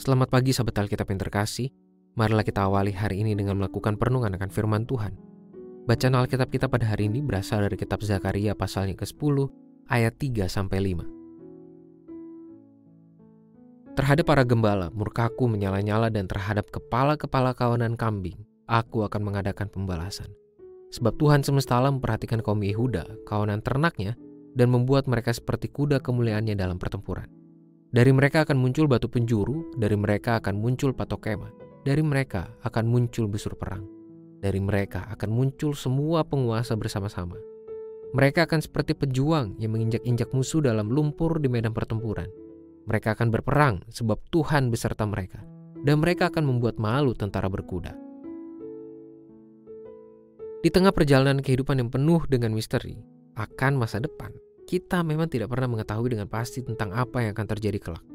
Selamat pagi sahabat Alkitab yang terkasih. Marilah kita awali hari ini dengan melakukan perenungan akan firman Tuhan. Bacaan Alkitab kita pada hari ini berasal dari kitab Zakaria pasalnya ke-10 ayat 3 sampai 5. Terhadap para gembala, murkaku menyala-nyala dan terhadap kepala-kepala kawanan kambing, aku akan mengadakan pembalasan. Sebab Tuhan semesta alam memperhatikan kaum Yehuda, kawanan ternaknya, dan membuat mereka seperti kuda kemuliaannya dalam pertempuran. Dari mereka akan muncul batu penjuru, dari mereka akan muncul patokema, dari mereka akan muncul busur perang. Dari mereka akan muncul semua penguasa bersama-sama. Mereka akan seperti pejuang yang menginjak-injak musuh dalam lumpur di medan pertempuran. Mereka akan berperang sebab Tuhan beserta mereka, dan mereka akan membuat malu tentara berkuda. Di tengah perjalanan kehidupan yang penuh dengan misteri akan masa depan, kita memang tidak pernah mengetahui dengan pasti tentang apa yang akan terjadi kelak.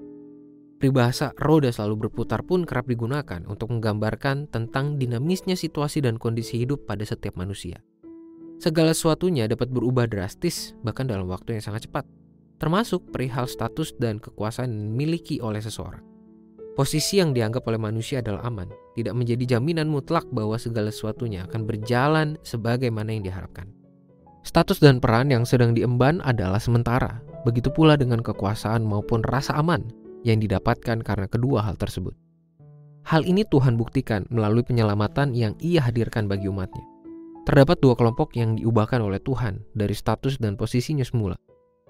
Peribahasa roda selalu berputar pun kerap digunakan untuk menggambarkan tentang dinamisnya situasi dan kondisi hidup pada setiap manusia. Segala sesuatunya dapat berubah drastis bahkan dalam waktu yang sangat cepat, termasuk perihal status dan kekuasaan yang dimiliki oleh seseorang. Posisi yang dianggap oleh manusia adalah aman, tidak menjadi jaminan mutlak bahwa segala sesuatunya akan berjalan sebagaimana yang diharapkan. Status dan peran yang sedang diemban adalah sementara, begitu pula dengan kekuasaan maupun rasa aman yang didapatkan karena kedua hal tersebut. Hal ini Tuhan buktikan melalui penyelamatan yang ia hadirkan bagi umatnya. Terdapat dua kelompok yang diubahkan oleh Tuhan dari status dan posisinya semula,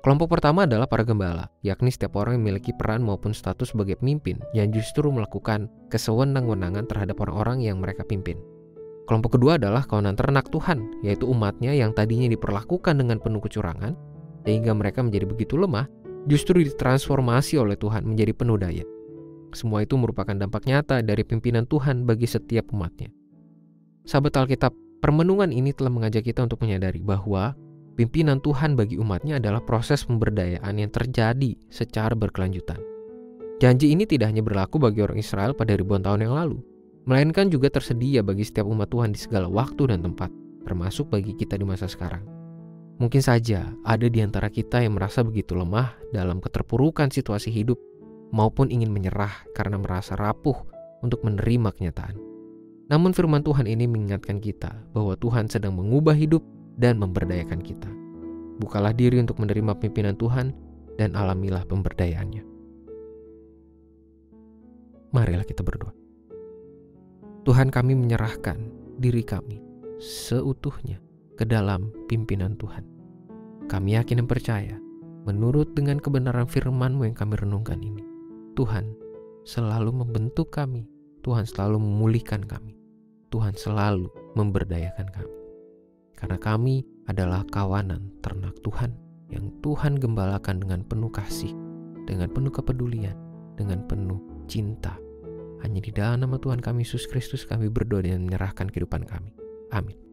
Kelompok pertama adalah para gembala, yakni setiap orang yang memiliki peran maupun status sebagai pemimpin yang justru melakukan kesewenang-wenangan terhadap orang-orang yang mereka pimpin. Kelompok kedua adalah kawanan ternak Tuhan, yaitu umatnya yang tadinya diperlakukan dengan penuh kecurangan, sehingga mereka menjadi begitu lemah, justru ditransformasi oleh Tuhan menjadi penuh daya. Semua itu merupakan dampak nyata dari pimpinan Tuhan bagi setiap umatnya. Sahabat Alkitab, permenungan ini telah mengajak kita untuk menyadari bahwa Pimpinan Tuhan bagi umatnya adalah proses pemberdayaan yang terjadi secara berkelanjutan. Janji ini tidak hanya berlaku bagi orang Israel pada ribuan tahun yang lalu, melainkan juga tersedia bagi setiap umat Tuhan di segala waktu dan tempat, termasuk bagi kita di masa sekarang. Mungkin saja ada di antara kita yang merasa begitu lemah dalam keterpurukan situasi hidup maupun ingin menyerah karena merasa rapuh untuk menerima kenyataan. Namun firman Tuhan ini mengingatkan kita bahwa Tuhan sedang mengubah hidup dan memberdayakan kita. Bukalah diri untuk menerima pimpinan Tuhan dan alamilah pemberdayaannya. Marilah kita berdoa. Tuhan kami menyerahkan diri kami seutuhnya ke dalam pimpinan Tuhan. Kami yakin dan percaya, menurut dengan kebenaran firman-Mu yang kami renungkan ini, Tuhan selalu membentuk kami, Tuhan selalu memulihkan kami, Tuhan selalu memberdayakan kami. Karena kami adalah kawanan ternak Tuhan yang Tuhan gembalakan dengan penuh kasih, dengan penuh kepedulian, dengan penuh cinta. Hanya di dalam nama Tuhan kami Yesus Kristus kami berdoa dan menyerahkan kehidupan kami. Amin.